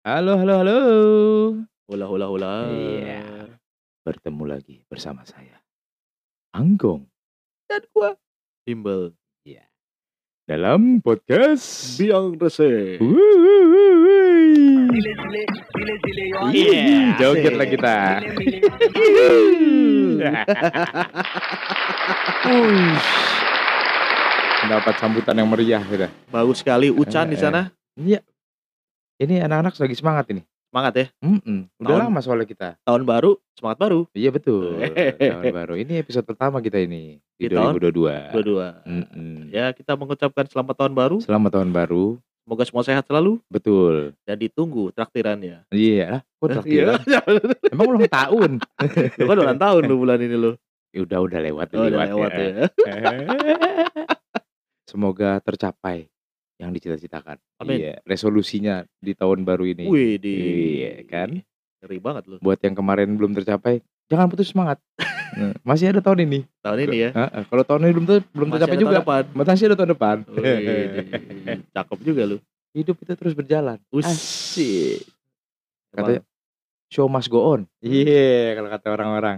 Halo halo halo. Hula hula hula. Iya. Bertemu lagi bersama saya, Anggong Dan gua Timbel. Iya. dalam podcast Biang Rese. Wuih. Iya, joget lah kita. Mendapat sambutan yang meriah sudah. Bagus sekali Ucan di Eh, sana. Iya. Ini anak-anak lagi semangat ini. Semangat ya. Mm-mm. Udah Tahun- lama soalnya kita. Tahun baru, semangat baru. Iya betul. Tahun baru. Ini episode pertama kita ini di, Di tahun 2022. Dua-dua. Mm-mm. Ya, kita mengucapkan selamat tahun baru. Selamat tahun baru. Semoga semua sehat selalu Betul. dan ditunggu traktirannya. Iya. lah, Kok traktiran? Iya. Emang ulang tahun? Lu kan ulang tahun lu bulan ini lu. Ya udah udah lewat Oh, udah lewat, lewat ya. ya. Semoga tercapai yang dicita-citakan. Amin. Iya, resolusinya di tahun baru ini. Wih, di Iya, kan? Ngeri banget lu. Buat yang kemarin belum tercapai, jangan putus semangat. Nah, masih ada tahun ini. Tahun ini ya. Kalau tahun ini belum ter- belum Masih tercapai juga, depan. masih ada tahun depan. Wih, cakep juga lu. Hidup itu terus berjalan. Asik. Katanya show must go on. Iya, kalau kata orang-orang.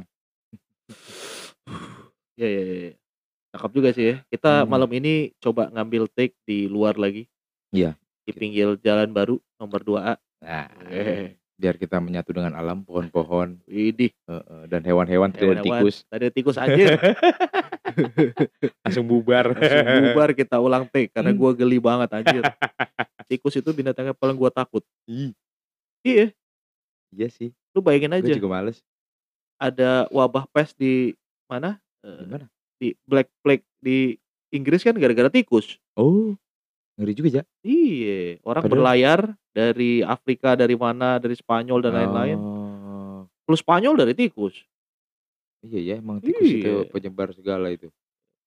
Iya iya iya. Cakep juga sih ya. Kita Hmm. malam ini coba ngambil take di luar lagi. Iya. Di pinggir jalan baru nomor 2A. Nah, Eh, biar kita menyatu dengan alam, pohon-pohon, widih, heeh, dan hewan-hewan tidak hewan-hewan. tikus Tadi tikus anjir. langsung bubar. Langsung bubar kita ulang take karena Hmm. gua geli banget anjir. Tikus itu binatang yang paling gua takut. Ih, Iya, iya sih. lu bayangin Gue aja juga males. ada wabah pes di mana? Eh, Gimana? Di Black Plague di Inggris kan gara-gara tikus. Oh, ngeri juga ya. Iya, orang Padahal- berlayar dari Afrika, dari mana, dari Spanyol dan lain-lain. Oh, Plus Spanyol dari tikus. iya ya, emang tikus itu Iya. penyebar segala itu.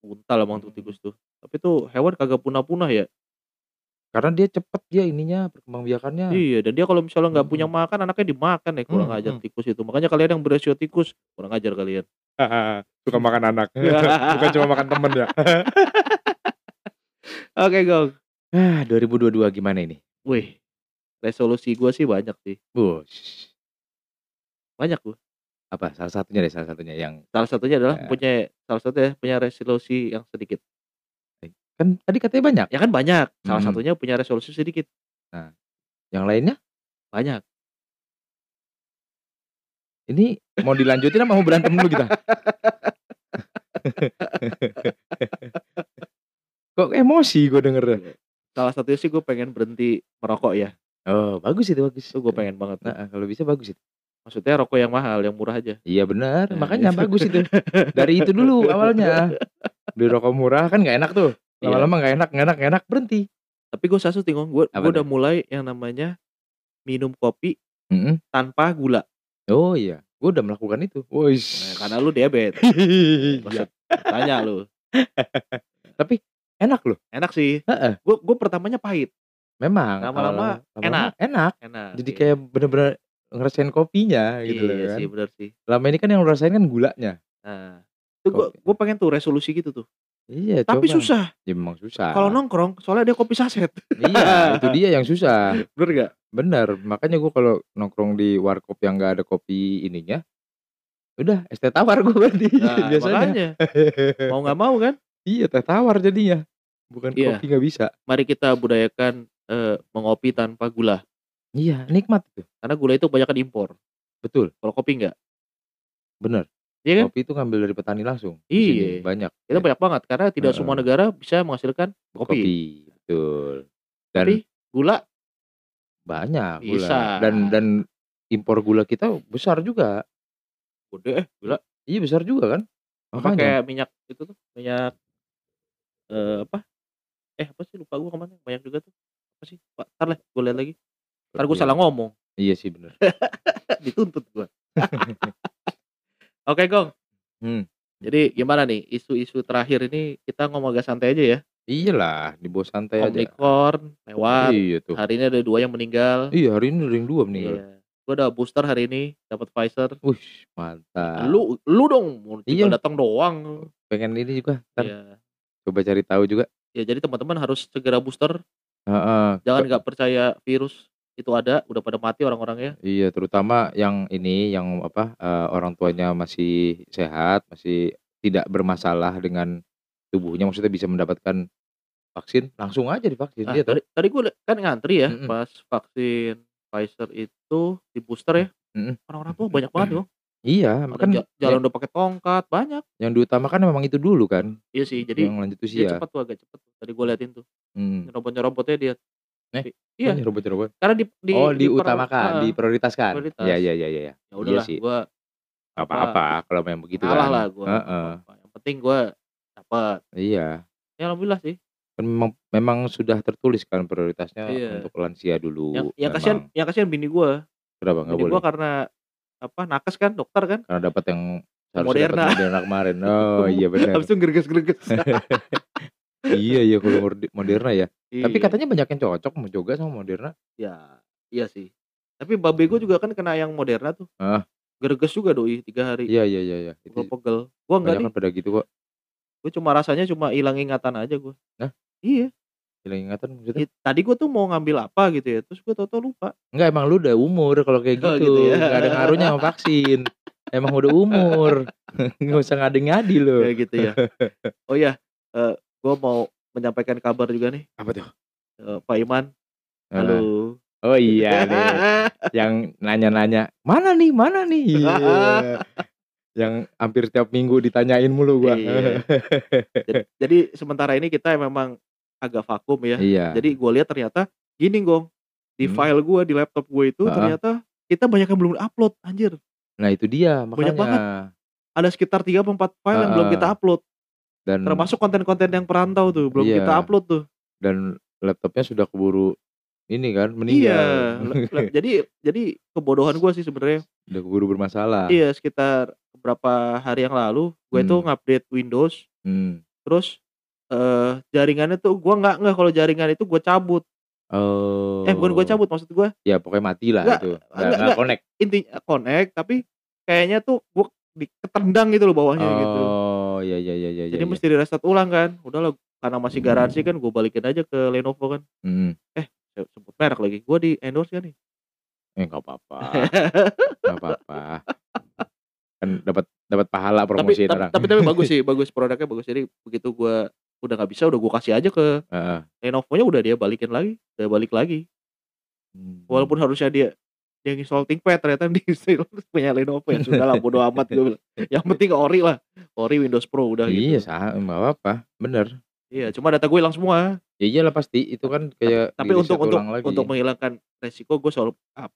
Untal emang tuh tikus tuh. Tapi tuh hewan kagak punah-punah ya. Karena dia cepet dia ininya perkembangbiakannya. Iya, dan dia kalau misalnya nggak punya Hmm. makan, anaknya dimakan ya. Kurang Hmm, ajar hmm. tikus itu. Makanya kalian yang beresio tikus, kurang ajar kalian. Suka makan anak. Bukan cuma makan temen ya. Oke, Gong. Ah, 2022 gimana ini? Wih, resolusi gua sih banyak sih. Bos. Banyak gua. Apa salah satunya deh salah satunya yang Salah satunya adalah Ya. punya salah satunya punya resolusi yang sedikit. kan tadi katanya banyak. Ya kan banyak. Salah Hmm. satunya punya resolusi sedikit. Yang lainnya Banyak. Ini mau dilanjutin apa mau berantem dulu kita? Kok emosi gue denger. Salah satunya sih gue pengen berhenti merokok ya. Oh, bagus itu bagus. Itu gue pengen banget. Nah, kalau bisa bagus itu. Maksudnya rokok yang mahal, yang murah aja. Iya benar, Nah, makanya itu. bagus itu. Dari itu dulu awalnya. Beli rokok murah kan nggak enak tuh. Iya. Lama-lama nggak enak, nggak enak, nggak enak berhenti. Tapi gue satu tinggal gue udah mulai yang namanya minum kopi Mm-mm. tanpa gula. Oh iya, gue udah melakukan itu. Nah, karena lu diabetes. Iya. Maksud tanya lu. Tapi enak loh. Enak sih. Heeh. Gue gue pertamanya pahit. Memang. Lama-lama awal-awal- enak. Enak. Enak. Jadi iya. kayak bener-bener ngerasain kopinya gitu loh iya kan. sih bener sih. Lama ini kan yang lu rasain kan gulanya. Nah, itu gue Kopi. gue pengen tuh resolusi gitu tuh. Iya, Tapi coba. susah. Ya memang susah. Kalau nongkrong, soalnya dia kopi saset. Iya, itu dia yang susah. Bener gak? Bener, makanya gue kalau nongkrong di warkop yang gak ada kopi ininya, udah es teh tawar gue berarti Nah, biasanya. makanya mau nggak mau kan? Iya teh tawar jadinya, bukan Iya. kopi nggak bisa. Mari kita budayakan eh, mengopi tanpa gula. Iya nikmat tuh, Karena gula itu kebanyakan impor. betul, Kalau kopi enggak. bener. Iya kan? Kopi itu ngambil dari petani langsung. di Iya. sini, banyak. Kita Ya, banyak banget karena tidak semua negara bisa menghasilkan kopi. kopi, betul. Dan Tapi gula banyak gula. Bisa. Dan dan impor gula kita besar juga. gede eh gula. Iya besar juga kan. Makanya. Pakai minyak itu tuh, minyak eh apa? Eh apa sih lupa gua ke mana? Banyak juga tuh. Apa sih? Pak, ntar lah gue lihat lagi. Ntar gue Iya. salah ngomong. Iya sih bener. Dituntut gua. Oke, Gong. Hmm. Jadi gimana nih isu-isu terakhir ini kita ngomong agak santai aja ya. Iyalah, di bawah santai aja. Omicron lewat. Iya tuh. Hari ini ada dua yang meninggal. Iya hari ini ring dua meninggal. Iya. Gue udah booster hari ini, dapat Pfizer. Wih mantap. Lu lu dong, Iya. datang doang. pengen ini juga. Ntar Iya. coba cari tahu juga. Ya jadi teman-teman harus segera booster. Heeh. Jangan nggak percaya virus. Itu ada, udah pada mati orang-orangnya. Iya, terutama yang ini, yang apa, eee, orang tuanya masih sehat, masih tidak bermasalah dengan tubuhnya, maksudnya bisa mendapatkan vaksin, langsung aja divaksin, Ah, iya toh? tadi tadi gue kan ngantri ya Mhm. pas vaksin Pfizer itu di booster ya, Mhm. orang-orang tua banyak banget loh. Iya, kan ja jalan yang udah pakai tongkat, banyak. yang diutamakan memang itu dulu kan, Iya sih, jadi yang lanjut dia usia. cepet tuh, agak cepet tuh, tadi gue liatin tuh. Mhm. Nyerobot-nyerobotnya dia. Eh, I oh iya, nyerobot-nyerobot? karena di di Oh diutamakan, heeh, diprioritaskan? prioritas. Iya iya iya iya iya. Ya Iya udahlah sih. gua Nggak apa, apa-apa kalau memang begitu ngalah kan, lah gua, heeh. apa-apa, yang penting gua dapet. Iya. Ya alhamdulillah sih. Kan memang memang sudah tertulis kan prioritasnya Iya. untuk lansia Yang dulu, yang kasihan yang kasihan bini gua. Kenapa nggak Bini gua boleh? karena apa, nakes kan, dokter kan. Karena dapat yang dapat Moderna. Moderna kemarin. Oh iya bener. Habis itu greges-greges. Iya iya kalau Moderna ya. Tapi Iya. katanya banyak yang cocok mau juga sama Moderna. Ya, iya sih. Tapi babe gua juga kan kena yang Moderna tuh. Heeh. Greges juga doi 3 hari. Iya iya iya iya. Itu Pegel-pegel. Gua enggak nih. kebanyakan pada gitu kok. Gua cuma rasanya cuma hilang ingatan aja gua. Hah? Iya. Hilang ingatan maksudnya? It tadi gua tuh mau ngambil apa gitu ya, terus gua tahu-tahu lupa. Enggak, emang lu udah umur kalau kayak Oh gitu, gitu ya. nggak ada ngaruhnya sama vaksin. Emang udah umur, nggak usah ngadi-ngadi lu. Kayak gitu ya. Oh iya, eee, gua mau menyampaikan kabar juga nih. Apa tuh? Eee, Pak Iman. Halo. Oh iya nih, yang nanya-nanya, "Mana nih mana nih?" Iya. Yang hampir tiap minggu ditanyain mulu gua. Iya. Jad jadi sementara ini kita memang agak vakum ya. Iya. Jadi gua lihat ternyata gini Gong, di Hmm. file gua, di laptop gua itu Heeh. ternyata kita banyak yang belum upload, anjir. Nah itu dia Banyak banget. makanya. Ada sekitar 3 apa 4 file yang belum kita upload. Dan Termasuk konten-konten yang perantau tuh, belum kita Iya. upload tuh. dan laptopnya sudah keburu ini kan, Iya, meninggal. le jadi jadi kebodohan gua sih sebenarnya. Udah keburu bermasalah. Iya, sekitar beberapa hari yang lalu, gue itu Hmm. ngupdate Windows, Hmm. terus, eee, jaringannya tuh gua nggak ngeh kalau jaringan itu gua cabut. Oh. Eh, bukan gua cabut, maksud gua Ya pokoknya mati lah Nggak, itu, nggak enggak nggak enggak, connect. intinya connect, tapi kayaknya tuh gua di ketendang gitu loh bawahnya gitu. Oh, ya ya ya ya ya Jadi ya. mesti di-restart ulang kan. Udahlah, karena masih garansi kan gua balikin aja ke Lenovo kan. Mhm. Eh, se sebut merek lagi, gua di-endorse kan nih? Eh, nggak apa-apa. Nggak apa-apa. Kan dapat dapat pahala Tapi promosiin tap orang. tapi tapi bagus sih, bagus produknya bagus. Jadi begitu gua udah nggak bisa, udah gua kasih aja ke Heeh. Lenovonya udah dia balikin lagi, udah balik lagi. Mhm. Walaupun harusnya dia dia nginstal ThinkPad ternyata diinstal punya Lenovo ya sudahlah bodo amat gue bilang. Yang penting ori lah, ori Windows Pro udah Iya, gitu. sa nggak apa-apa, bener. Iya, cuma data gue hilang semua. Ya iyalah pasti, itu kan kayak Tapi untuk untuk lagi. untuk menghilangkan resiko gue selalu up,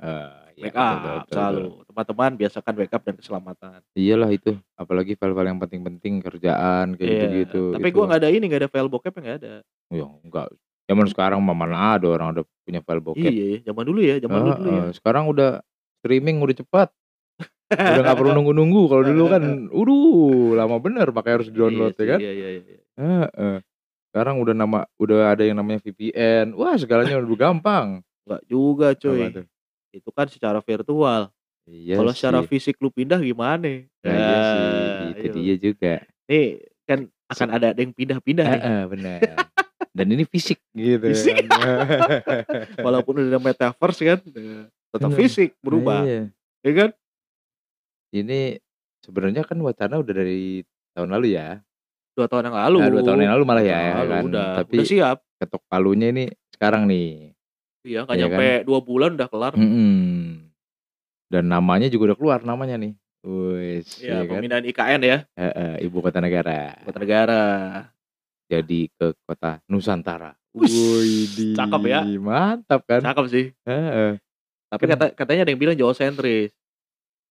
iya, betul betul backup betul betul. selalu. Teman-teman biasakan backup dan keselamatan. Iyalah itu, apalagi file-file yang penting-penting, kerjaan, kayak Iya, gitu-gitu, tapi itu. gue nggak ada ini, nggak ada file bokep nggak ada. Ya enggak, zaman sekarang mah mana ada orang udah punya file bokep. Iya ya, zaman dulu ya, zaman dulu dulu ya. Sekarang udah streaming udah cepat. Udah nggak perlu nunggu-nunggu, kalau dulu kan, waduh lama bener makanya harus Iya di-download ya sih, kan. iya iya iya. Heeh. Sekarang udah nama udah ada yang namanya VPN, wah segalanya udah gampang. Nggak juga cuy, tuh? itu kan secara virtual. Iya Kalau secara sih. fisik lu pindah gimana? Nah iya sih, Nah, itu iya. dia juga. Nih, kan akan ada yang pindah-pindah nih. Heeh, bener. Dan ini fisik gitu Fisik. kan. Walaupun udah metaverse kan, eee, tetap Bener. fisik Nah berubah, iya. ya kan? Ini sebenarnya kan wacana udah dari tahun lalu ya. 2 tahun yang lalu. Nah 2 tahun yang lalu malah 2 ya lalu, kan. udah, Tapi udah siap. ketok palunya ini sekarang nih. Iya, nggak Iya nyampe kan? 2 bulan udah kelar. Mhm. Dan namanya juga udah keluar namanya nih. Wis, Iya, ya kan. pemindahan IKN ya, Heeh, ibu kota negara. ibu kota negara. Jadi ke kota Nusantara. Widih, cakep ya. mantap kan? Cakep sih. Heeh. Tapi kata katanya ada yang bilang Jawa sentris.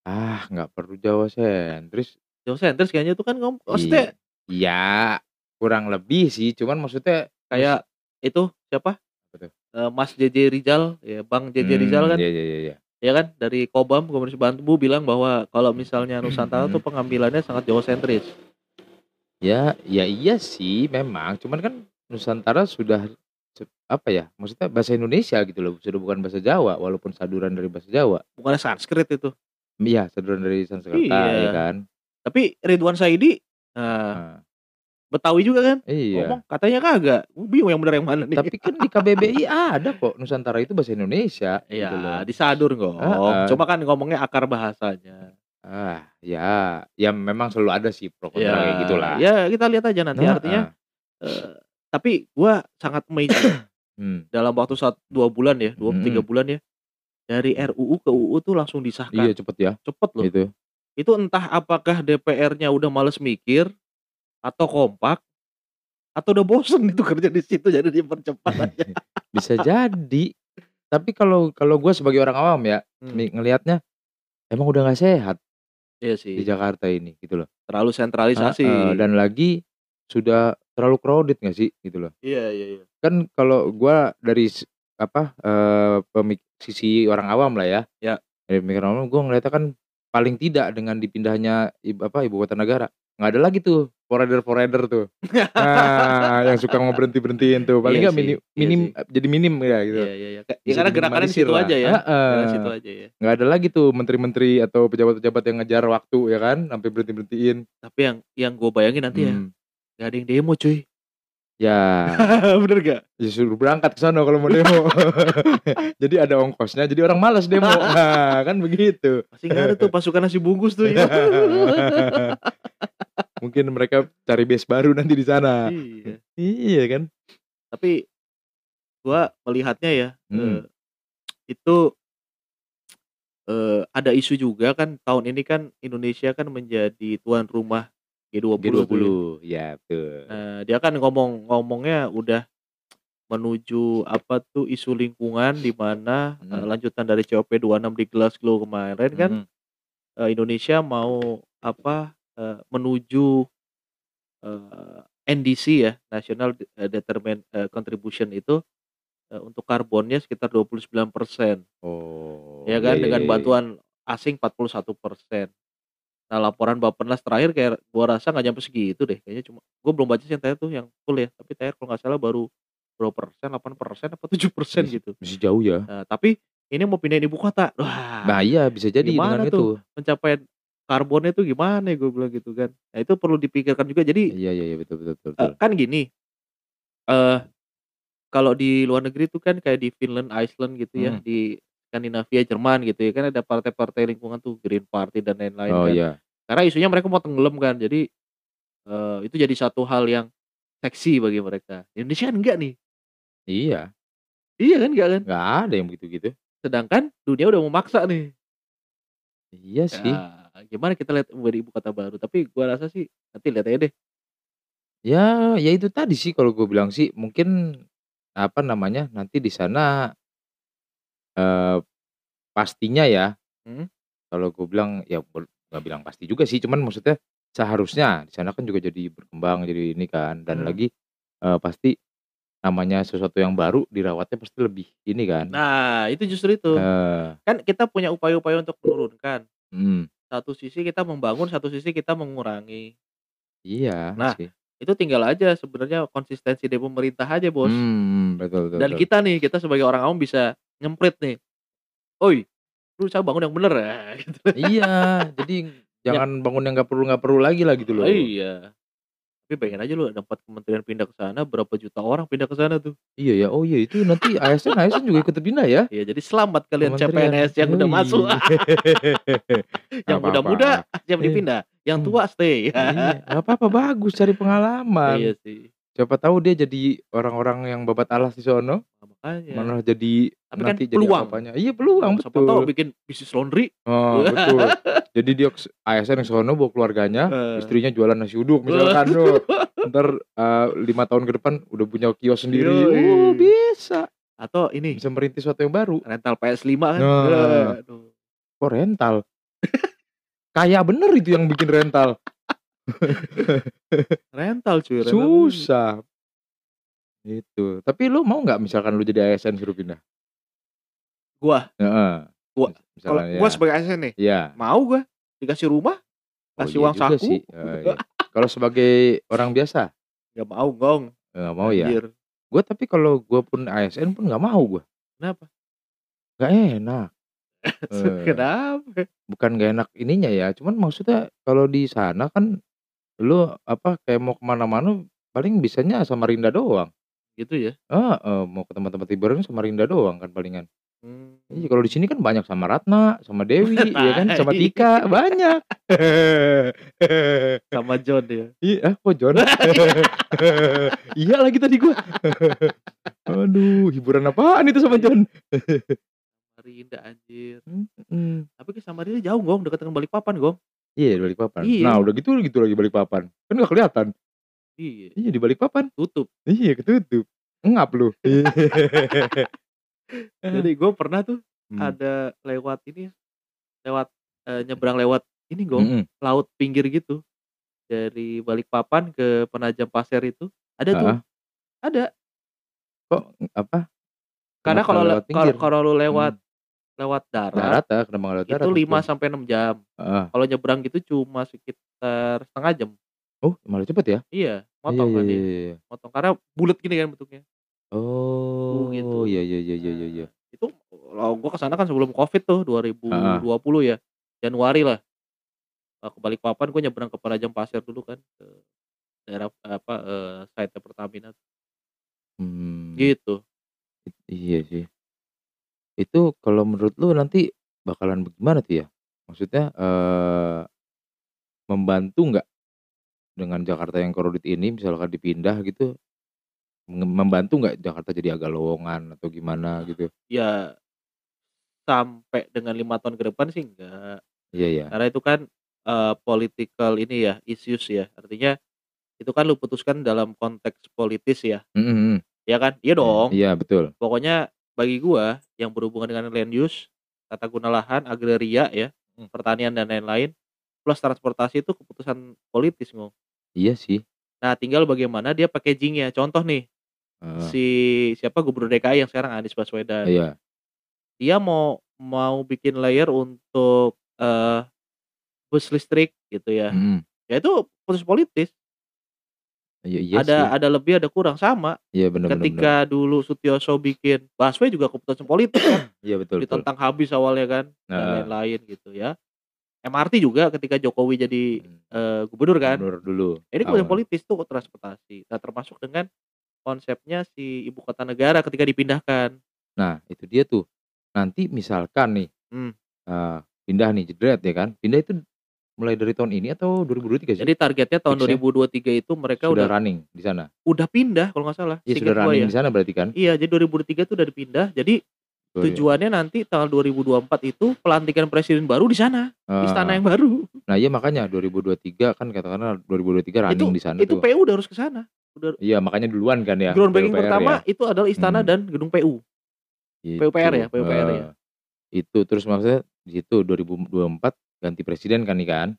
Ah, nggak perlu Jawa sentris. Jawa sentris kayaknya tuh kan ngom maksudnya iya, kurang lebih sih, cuman maksudnya kayak itu siapa? Apa tuh? Eee, Mas JJ Rizal, ya Bang JJ Rizal Mmm, kan, iya iya iya iya. ya kan, dari Kobam Komunitas Bantu bilang bahwa kalau misalnya Nusantara tuh Mhm. pengambilannya sangat Jawa sentris. Ya, ya iya sih memang, cuman kan Nusantara sudah apa ya, maksudnya bahasa Indonesia gitu loh, sudah bukan bahasa Jawa, walaupun saduran dari bahasa Jawa. Bukannya Sanskrit itu. Iya, saduran dari Sanskerta ya Iya. kan. Tapi Ridwan Saidi, nah Heeh. Betawi juga kan? Iya. Ngomong katanya kagak, bingung yang bener yang mana nih. Tapi kan di KBBI ada kok Nusantara itu bahasa Indonesia gitu loh. Iya, disadur Ngom. Heeh. Cuma kan ngomongnya akar bahasanya. Ah, ya, ya memang selalu ada sih pro kontra Ya, kayak gitulah. ya kita lihat aja nanti Heeh. artinya eee, tapi gua sangat amazed Hmm, dalam waktu saat 2 bulan ya, 2, 3 Mhm. bulan ya. Dari RUU ke UU tuh langsung disahkan. iya cepet ya, Cepet loh. gitu. Itu entah apakah DPR-nya udah males mikir atau kompak atau udah bosen itu kerja di situ jadi dipercepat aja. Bisa jadi. Tapi kalau kalau gue sebagai orang awam ya, Hmm. ngelihatnya emang udah nggak sehat Iya di sih, Jakarta ini gitu loh. terlalu sentralisasi. Heeh, dan lagi sudah terlalu crowded nggak sih gitu loh. Iya iya iya. Kan kalau gua dari apa eh pemik sisi orang awam lah ya. Ya. Dari pemikiran awam gua ngeliatnya kan paling tidak dengan dipindahnya ib apa ibu kota negara nggak ada lagi tuh forader forader tuh. Nah, yang suka mau berhenti berhentiin tuh paling Iya nggak sih, minim iya minim sih. jadi minim ya gitu. Iya iya iya. Ya karena gerakannya di situ lah. aja ya. Situ aja ya. Nggak ada lagi tuh menteri-menteri atau pejabat-pejabat yang ngejar waktu ya kan sampai berhenti berhentiin. Tapi yang yang gue bayangin nanti ya, Hmm. gak ada yang demo cuy. Ya. Bener gak? Ya suruh berangkat ke sana kalau mau demo. jadi ada ongkosnya, jadi orang malas demo. Nah, kan begitu. Masih gak ada tuh pasukan nasi bungkus tuh ya. Mungkin mereka cari base baru nanti di sana. iya. Iya kan? Tapi gua melihatnya ya, Hmm. eh, itu eh, ada isu juga kan tahun ini kan Indonesia kan menjadi tuan rumah G20. tuh ya. G20. Ya, betul. Nah, dia kan ngomong ngomongnya udah menuju apa tuh isu lingkungan di mana eh, Hmm. lanjutan dari COP26 di Glasgow kemarin kan Mhm. eh, Indonesia mau apa eh, menuju eh, NDC ya National De- eh, Determined eh, Contribution itu eh, untuk karbonnya sekitar 29% Oh. ya kan iya, iya, dengan iya, iya. bantuan asing 41%. Nah laporan Bappenas terakhir kayak gua rasa nggak nyampe segitu deh kayaknya cuma gua belum baca sih yang terakhir tuh yang full ya tapi terakhir kalau nggak salah baru berapa persen 8 persen apa 7 persen Masih- gitu. Masih jauh ya. Nah, tapi ini mau pindahin ibu kota. Wah, Nah, iya bisa jadi gimana dengan tuh? itu. pencapaian karbonnya itu gimana ya gue bilang gitu kan. Nah itu perlu dipikirkan juga. Jadi Iya, iya, iya betul, betul, betul. betul. kan gini, eh kalau di luar negeri tuh kan kayak di Finland, Iceland gitu ya, Hmm. di Skandinavia, Jerman gitu ya kan ada partai-partai lingkungan tuh Green Party dan lain-lain Oh kan. iya. Karena isunya mereka mau tenggelam kan. Jadi eh, itu jadi satu hal yang seksi bagi mereka. Indonesia kan enggak nih. Iya. Iya kan enggak kan? Nggak ada yang begitu-gitu. Sedangkan dunia udah mau maksa nih. Iya sih. Ya, gimana kita lihat dari ibu kota baru. Tapi gua rasa sih nanti lihat aja deh. Ya, ya itu tadi sih kalau gue bilang sih mungkin apa namanya nanti di sana eh pastinya ya. Hmm. Kalau gue bilang ya nggak bilang pasti juga sih, cuman maksudnya seharusnya di sana kan juga jadi berkembang jadi ini kan dan Hmm. lagi eh, pasti namanya sesuatu yang baru dirawatnya pasti lebih ini kan. Nah, itu justru itu. Eh, Kan kita punya upaya-upaya untuk menurunkan. hmm, Satu sisi kita membangun, satu sisi kita mengurangi. iya Nah, sih. Itu tinggal aja sebenarnya konsistensi dari pemerintah aja, Bos. Hmm, betul betul. Dan betul. kita nih, kita sebagai orang awam bisa nyemprit nih. "Oi, lu saya bangun yang bener ya." gitu. Iya, jadi jangan bangun yang nggak perlu nggak perlu lagi lah gitu loh. Iya. Tapi bayangin aja lu ada 4 kementerian pindah ke sana, berapa juta orang pindah ke sana tuh. Iya ya, oh iya itu nanti ASN ASN juga ikut pindah ya. Iya, jadi selamat kalian Kementerian. CPNS yang udah masuk. yang Apa-apa. muda-muda siap Iya. dipindah, yang Hmm. tua stay. iya, nggak apa-apa bagus cari pengalaman. Iya sih. Siapa tahu dia jadi orang-orang yang babat alas di sono, makanya. malah jadi Tapi kan nanti jadi peluang. apanya. Iya peluang tahu betul. bikin bisnis laundry. Oh, betul. Jadi dia ASN yang sono bawa keluarganya, Eh. istrinya jualan nasi uduk misalkan tuh. Ntar eh, lima tahun ke depan udah punya kios sendiri. Yoi. Oh, bisa. Atau ini Bisa merintis sesuatu yang baru. rental PS5 kan. Nah. Aduh. Kok rental? Kaya bener itu yang bikin rental. Rental cuy, rental. Susah. Itu. Tapi lu mau nggak misalkan lu jadi ASN suruh pindah? Gua, Heeh. Gua- kalau misalkan gua ya. sebagai ASN nih, Iya. mau gua dikasih rumah, Oh, kasih iya uang saku, sih. Oh, iya. Kalau sebagai orang biasa nggak mau gong. nggak mau ya. Anjir. Gue tapi kalau gue pun ASN pun nggak mau gue. Kenapa? Nggak enak. Eh. Kenapa? Bukan nggak enak ininya ya. Cuman maksudnya kalau di sana kan Lu apa, kayak mau ke mana-mana paling bisanya Samarinda doang. Gitu ya? Heeh, mau ke tempat-tempat hiburan Samarinda doang kan palingan. Iya, kalau di sini kan banyak sama Ratna, sama Dewi, ya kan, sama Tika, banyak. Sama John ya? Iya, ah, kok John? Iya lagi tadi gua. Aduh, hiburan apaan itu sama John? Samarinda anjir. Mhm. Tapi ke Samarinda jauh Gong, deket dengan Balikpapan Gong. Iya, Balikpapan. Nah, Iya. udah gitu gitu lagi Balikpapan, kan nggak kelihatan. Iya. Iya, di Balikpapan. Tutup. Iya, ketutup. Ngap lu. Jadi gue pernah tuh Mmm. ada lewat ini, lewat, eee, nyebrang lewat ini Gong, Mhm. laut pinggir gitu. Dari Balikpapan ke Penajam Pasir itu, ada tuh, Heeh. ada. Kok, apa? Karena kalau kalau lu lewat Mmm. lewat darat, Darat lewat darat itu 5 maksudnya? sampai 6 jam. Heeh. Kalau nyebrang gitu cuma sekitar 1/2 jam. Oh, malah cepet ya? Iya, Iya motong iya kan iya dia, iya iya. motong karena bulet gini kan bentuknya. Oh, gitu. iya iya iya iya iya iya. Nah, itu kalau gua ke sana kan sebelum Covid tuh Heeh. 2020 ya, Januari lah. Eee, ke Balikpapan gua nyebrang ke Penajam Pasir dulu kan, ke daerah, apa, eee, site-nya Pertamina. Mmm. Gitu. It iya sih. Itu kalau menurut lu nanti bakalan gimana tuh ya? Maksudnya, eee, membantu nggak dengan Jakarta yang crowded ini misalkan dipindah gitu, membantu nggak Jakarta jadi agak lowongan atau gimana gitu? Ya sampai dengan 5 tahun ke depan sih enggak. Iya iya. Karena itu kan, eee, political ini ya, issues ya. Artinya itu kan lu putuskan dalam konteks politis ya. Mhm mhm. Ya kan? Iya Iya dong. iya, betul. Pokoknya bagi gua yang berhubungan dengan land use, tata guna lahan, agraria ya, Mmm. pertanian dan lain-lain, plus transportasi itu keputusan politis, Gong. Iya sih. Nah, tinggal bagaimana dia packaging-nya. Contoh nih, Heeh. si siapa gubernur DKI yang sekarang Anies Baswedan. Iya. Dia mau mau bikin layer untuk, eee, bus listrik gitu ya. Mhm. Ya itu keputusan politis. Iya iya Ada sih. ada lebih ada kurang, sama. Iya, bener bener bener. Ketika dulu Sutiyoso bikin busway juga keputusan politik kan. Iya, betul betul. Ditentang habis awalnya kan, dan lain-lain gitu ya. MRT juga ketika Jokowi jadi, eee, gubernur kan. Gubernur dulu, Ini awal. politis tuh transportasi. Nah, termasuk dengan konsepnya si ibu kota negara ketika dipindahkan. Nah, itu dia tuh. Nanti misalkan nih, Mmm. eee, pindah nih jebret ya kan, pindah itu mulai dari tahun ini atau 2023 sih? Jadi targetnya tahun Fix-nya? 2023 itu mereka Sudah udah running di sana? udah pindah kalau nggak salah, Iya, sudah running ya. di sana berarti kan? Iya, jadi 2023 itu udah dipindah. Jadi. Tujuannya nanti tanggal 2024 itu pelantikan presiden baru di sana, istana Heeh. yang baru. Nah, iya makanya 2023 kan katakanlah 2023 Itu running di sana itu tuh. PU udah harus ke sana. Udah Iya, makanya duluan kan ya, groundbreaking PUPR pertama ya? itu adalah istana Mhm. dan gedung PU. PUPR ya, Gitu, PUPR ya. heeh. Itu terus maksudnya di situ 2024 ganti presiden kan nih kan,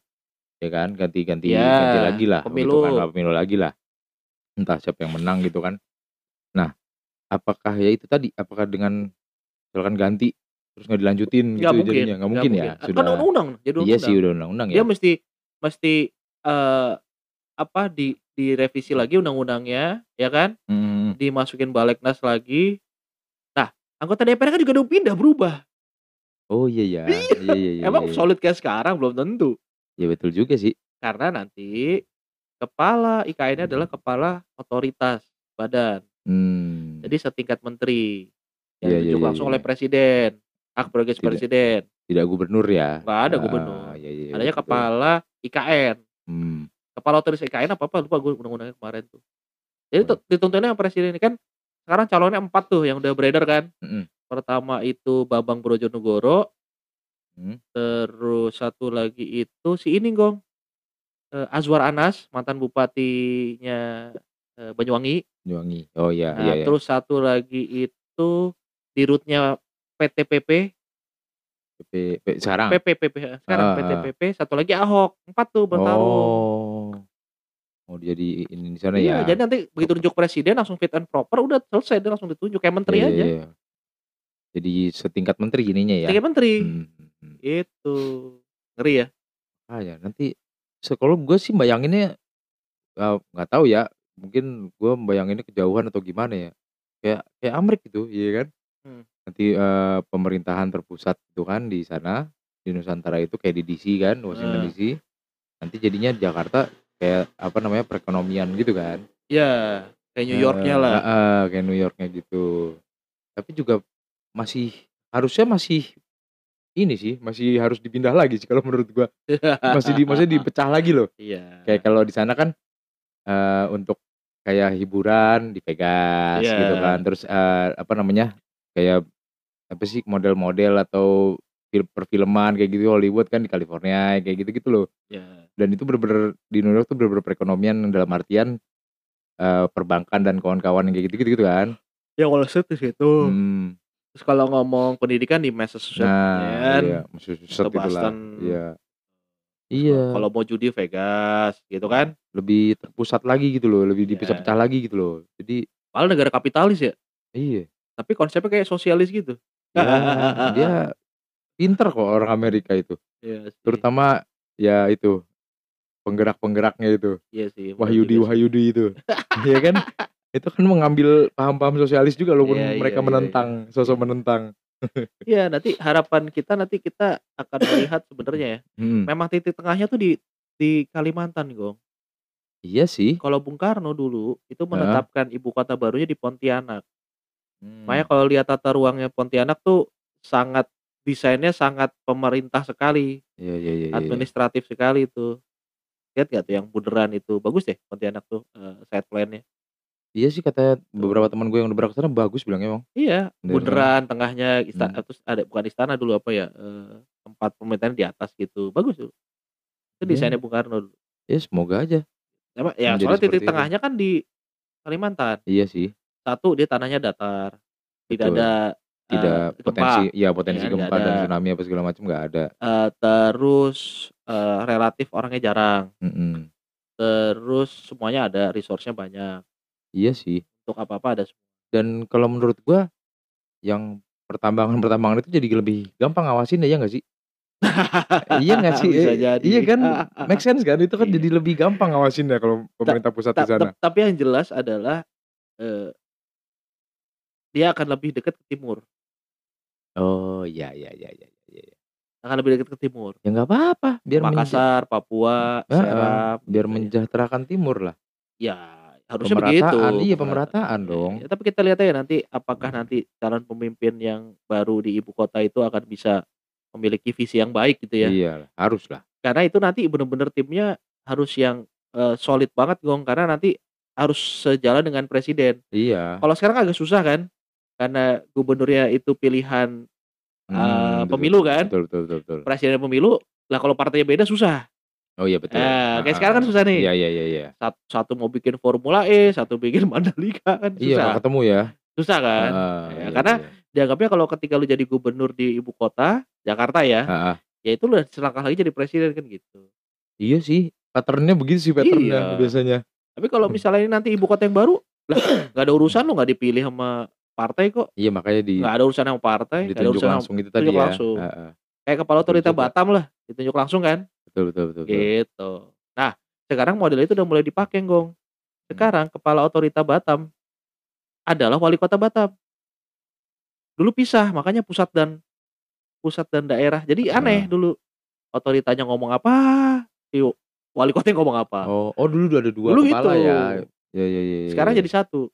ya kan, ganti ganti Iya, ganti lagi lah gitu pemilu. kan, lah pemilu lagi lah. Entah siapa yang menang gitu kan. Nah, apakah ya itu tadi, apakah dengan misalkan ganti terus nggak dilanjutin Nggak gitu mungkin jadinya? Nggak mungkin mungkin. ya? Kan Sudah undang-undang, jadi iya sih undang-undang. udah undang-undang Dia ya? mesti mesti, eee, apa, di direvisi lagi undang-undangnya, ya kan, mhm. dimasukin Balegnas lagi. Nah, anggota DPR kan juga udah pindah, berubah. Oh, iya ya. Iya, Iya iya iya emang iya iya. solid kayak sekarang belum tentu. Ya betul juga sih. Karena nanti kepala IKN-nya adalah kepala otoritas badan. Mmm. Jadi setingkat menteri, yang Iya iya ditunjuk iya langsung iya. oleh presiden, hak prerogatif presiden. tidak gubernur ya? Nggak ada Heeh, gubernur. iya iya iya, Adanya betul. kepala IKN. Mmm. Kepala otoritas IKN apa-apa lupa gue undang-undangnya kemarin tuh. Jadi Oh. tu dituntunnya yang presiden ini kan sekarang calonnya 4 tuh yang udah beredar kan. Mhm. Pertama itu Bambang Brojonegoro. Mhm. Terus satu lagi itu si ini Gong, eee, Azwar Anas, mantan bupatinya, eee, Banyuwangi. Banyuwangi. Oh, iya iya Nah, iya. terus satu lagi itu dirutnya PT-PP. PP sekarang? PP PP heeh, sekarang Heeh heeh. PT-PP, satu lagi Ahok, 4 tuh bertarung. Oh. Oh, jadi ini di sana Iya, ya? jadi nanti begitu nunjuk presiden langsung fit and proper udah selesai dia langsung ditunjuk kayak menteri iya aja. iya. Jadi setingkat menteri ininya ya? Setingkat menteri. Mhm mhm. Gitu. Ngeri ya? Ah, ya nanti se kalau gue sih bayanginnya, eee, nggak tahu ya, mungkin gue membayanginnya kejauhan atau gimana ya, kayak kayak Amrik gitu, iya kan. Mmm. Nanti, eee, pemerintahan terpusat itu kan di sana, di Nusantara itu kayak di DC kan, Washington Heeh. DC. Nanti jadinya Jakarta kayak apa namanya, perekonomian gitu kan. Iya, kayak New York-nya Eee, lah. heeh, kayak New York-nya gitu. Tapi juga masih harusnya masih ini sih, masih harus dipindah lagi sih kalau menurut gua. Masih di maksudnya dipecah lagi loh. Iya. Kayak kalau di sana kan, eee, untuk kayak hiburan di Vegas gitu kan, Iya. terus, eee, apa namanya, kayak apa sih, model-model atau fil perfilman kayak gitu Hollywood kan di California, kayak gitu-gitu loh. Iya. Dan itu bener-bener di New York tuh bener-bener perekonomian dalam artian, eee, perbankan dan kawan-kawan kayak gitu-gitu kan. Ya Street di situ. Mhm. Terus kalau ngomong pendidikan di Massachusetts ya Nah, kan. iya, Massachusetts Boston. iya. Iya. kalau mau judi Vegas, gitu kan. Lebih terpusat lagi gitu loh, lebih Iya. dipecah-pecah lagi gitu loh. Jadi Padahal negara kapitalis ya. Iya. Tapi konsepnya kayak sosialis gitu. Ya, dia pinter kok orang Amerika itu. Iya sih. Terutama ya itu, penggerak-penggeraknya itu. Iya sih, sih. Wahyudi-Wahyudi itu. Iya kan? Itu kan mengambil paham-paham sosialis juga walaupun Iya iya mereka iya iya. menentang, sosok menentang. Iya, nanti harapan kita nanti kita akan melihat sebenarnya ya, Mhm. memang titik tengahnya tuh di di Kalimantan, Gong. Iya sih. Kalau Bung Karno dulu itu menetapkan ibu kota barunya di Pontianak. Makanya Mmm. kalau lihat tata ruangnya Pontianak tuh sangat desainnya sangat pemerintah sekali. Iya iya iya iya. Administratif sekali itu. Lihat nggak tuh yang bundaran itu, bagus deh Pontianak tuh, eee, site plan-nya. Iya sih katanya beberapa teman gue yang udah ke sana bagus bilangnya emang. Iya, bundaran, tengahnya ista Mhm. terus ada bukan istana dulu apa ya, eee, tempat pemerintahan di atas gitu, bagus tuh. Itu desainnya Iya. Bung Karno. Ya semoga aja. Ya Menjadi soalnya titik itu. tengahnya kan di Kalimantan. Iya sih. Satu dia tanahnya datar, tidak Betul. ada, Tidak eee, potensi gempa, iya ya potensi kan, nggak gempa dan ada. tsunami apa segala macam nggak ada. Eee, terus, eee, relatif orangnya jarang. Mhm. Terus semuanya ada, resource-nya banyak. Iya sih. Untuk apa-apa ada semua. Dan kalau menurut gua, yang pertambangan-pertambangan itu jadi lebih gampang ngawasinnya, ya nggak sih? Iya nggak sih? Bisa E jadi. iya kan? Make sense kan? Itu kan Iya. jadi lebih gampang ngawasinnya kalau Ta pemerintah pusat ta di sana. tap tapi yang jelas adalah, dia akan lebih dekat ke timur. Oh, iya iya iya iya iya iya. Akan lebih dekat ke timur. Ya nggak apa-apa, biar menja Makassar, Papua, heeh, Seram, biar gitu ya. mensejahterakan timur lah. Ya, harusnya begitu. Pemerataan, iya pemerataan Pemerataan, dong. iya. Tapi kita lihat aja nanti apakah nanti calon pemimpin yang baru di ibu kota itu akan bisa memiliki visi yang baik gitu ya. Iyalah, haruslah. Karena itu nanti bener-bener timnya harus yang, eee, solid banget Gong, karena nanti harus sejalan dengan presiden. Iya. Kalau sekarang agak susah kan, karena gubernurnya itu pilihan, eee, Mmm, betul. pemilu kan. Betul betul betul betul. Presiden pemilu, lah kalau partainya beda susah. Oh iya betul. Nah, kayak Heeh. sekarang kan susah nih. Iya iya iya iya. Sat satu mau bikin Formula E, satu bikin Mandalika kan Iya, susah. ketemu ya. Susah kan? Heeh, Ya, iya karena iya. dianggapnya kalau ketika lu jadi gubernur di ibu kota, Jakarta ya, Heeh. ya itu lu selangkah lagi jadi presiden kan gitu. Iya sih, pattern-nya begitu sih pattern-nya Iya. biasanya. Tapi kalau misalnya ini nanti ibu kota yang baru, lah nggak ada urusan lu nggak dipilih sama partai kok. Iya makanya di Nggak ada urusan sama partai, nggak ada ditunjuk urusan langsung itu tadi ya. langsung. Heeh. Kayak kepala otorita. Batam lah, ditunjuk langsung kan? Betul betul betul betul. Gitu. Nah, sekarang model itu udah mulai dipakai, Gong. Hmm. Sekarang kepala otorita Batam adalah wali kota Batam. Dulu pisah, makanya pusat dan pusat dan daerah. Jadi aneh dulu. Otoritanya ngomong apa, si wali kotanya ngomong apa. Oh, oh dulu ada 2 Dulu kepala gitu. ya. Ya ya ya ya. Sekarang ya. jadi satu.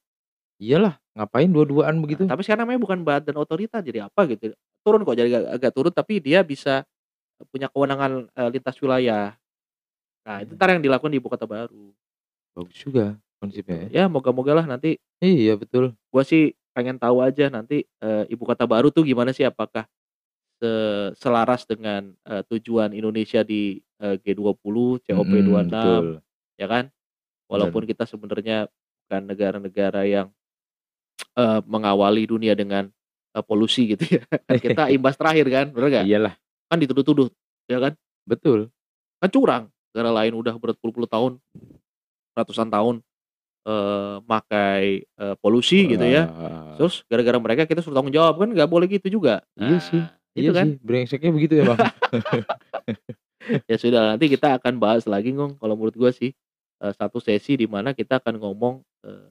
Iyalah, ngapain dua-duaan Nah, begitu? tapi sekarang namanya bukan badan otorita, jadi apa gitu. Turun kok, jadi agak, agak turun tapi dia bisa punya kewenangan eh, lintas wilayah. Nah, itu Hmm. ntar yang dilakukan di ibu kota baru. Bagus juga Gitu. konsepnya ya. Ya, moga-moga lah nanti Iya betul. gua sih pengen tahu aja nanti eh, ibu kota baru tuh gimana sih apakah se- selaras dengan eh, tujuan Indonesia di eh, G20, Mhm, COP26 betul. ya kan? Walaupun kita sebenarnya bukan negara-negara yang eh, mengawali dunia dengan eh, polusi gitu ya. Kan kita imbas terakhir kan, bener nggak? Iyalah, Kan dituduh-tuduh, ya kan? betul. Kan curang. Negara lain udah berpuluh-puluh tahun, ratusan tahun eh makai eh, polusi gitu ya. Wah. Terus gara-gara mereka kita suruh tanggung jawab kan nggak boleh gitu juga. Iya sih, Nah, Iya itu kan. sih, brengseknya begitu emang. Ya sudah nanti kita akan bahas lagi ngong kalau menurut gua sih satu sesi di mana kita akan ngomong eh,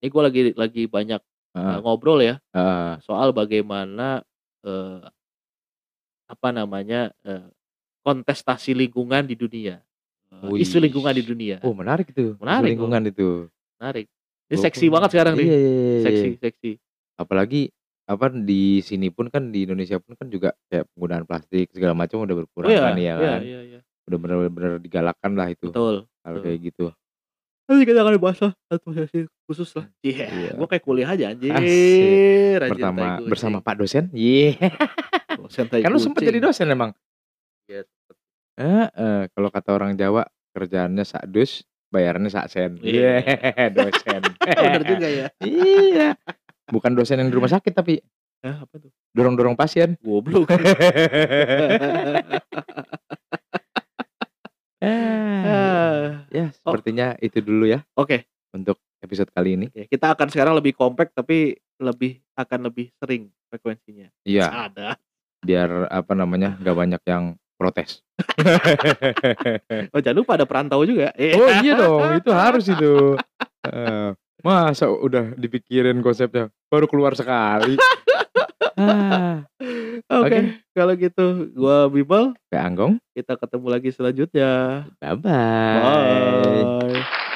ini gua lagi lagi banyak Heeh, ngobrol ya heeh. soal bagaimana eh, apa namanya eh, kontestasi lingkungan di dunia. eee, isu lingkungan di dunia. Oh menarik itu, isu Menarik kok. lingkungan itu. Menarik. Ini seksi banget sekarang nih. Iya iya iya iya. Seksi seksi. Apalagi, apa, di sini pun kan, di Indonesia pun kan juga kayak penggunaan plastik segala macam udah Oh berkurang kan ya? Iya kan. iya iya. Udah bener-bener digalakkan lah itu, Betul hal betul. kayak gitu. Nanti kita akan bahas lah satu sesi khusus lah. Iya, Iya. gua kayak kuliah aja anjir, Asik. Pertama bersama. Pak dosen? Ye. Dosen tai Kan lu sempet jadi dosen emang? Iya sempet. Heeh, kalau kata orang Jawa, kerjaannya sakdus, bayarannya saksen. Iya. Ye, dosen. Bener juga ya. Iya. Bukan dosen yang di rumah sakit tapi Hah, apa tuh? dorong-dorong pasien. Goblok. Ah. ya Oh. sepertinya itu dulu ya Oke. untuk episode kali ini. Oke, kita akan sekarang lebih kompak tapi lebih akan lebih sering frekuensinya. Iya, Ada. biar apa namanya, nggak banyak yang protes. Oh jangan lupa ada perantau juga. Oh iya dong, itu harus itu. Heeh. Masa udah dipikirin konsepnya, baru keluar sekali. Ah, Oke, Oke. kalau gitu gua Bibel, Kayak Anggong, kita ketemu lagi selanjutnya. bye-bye. Bye.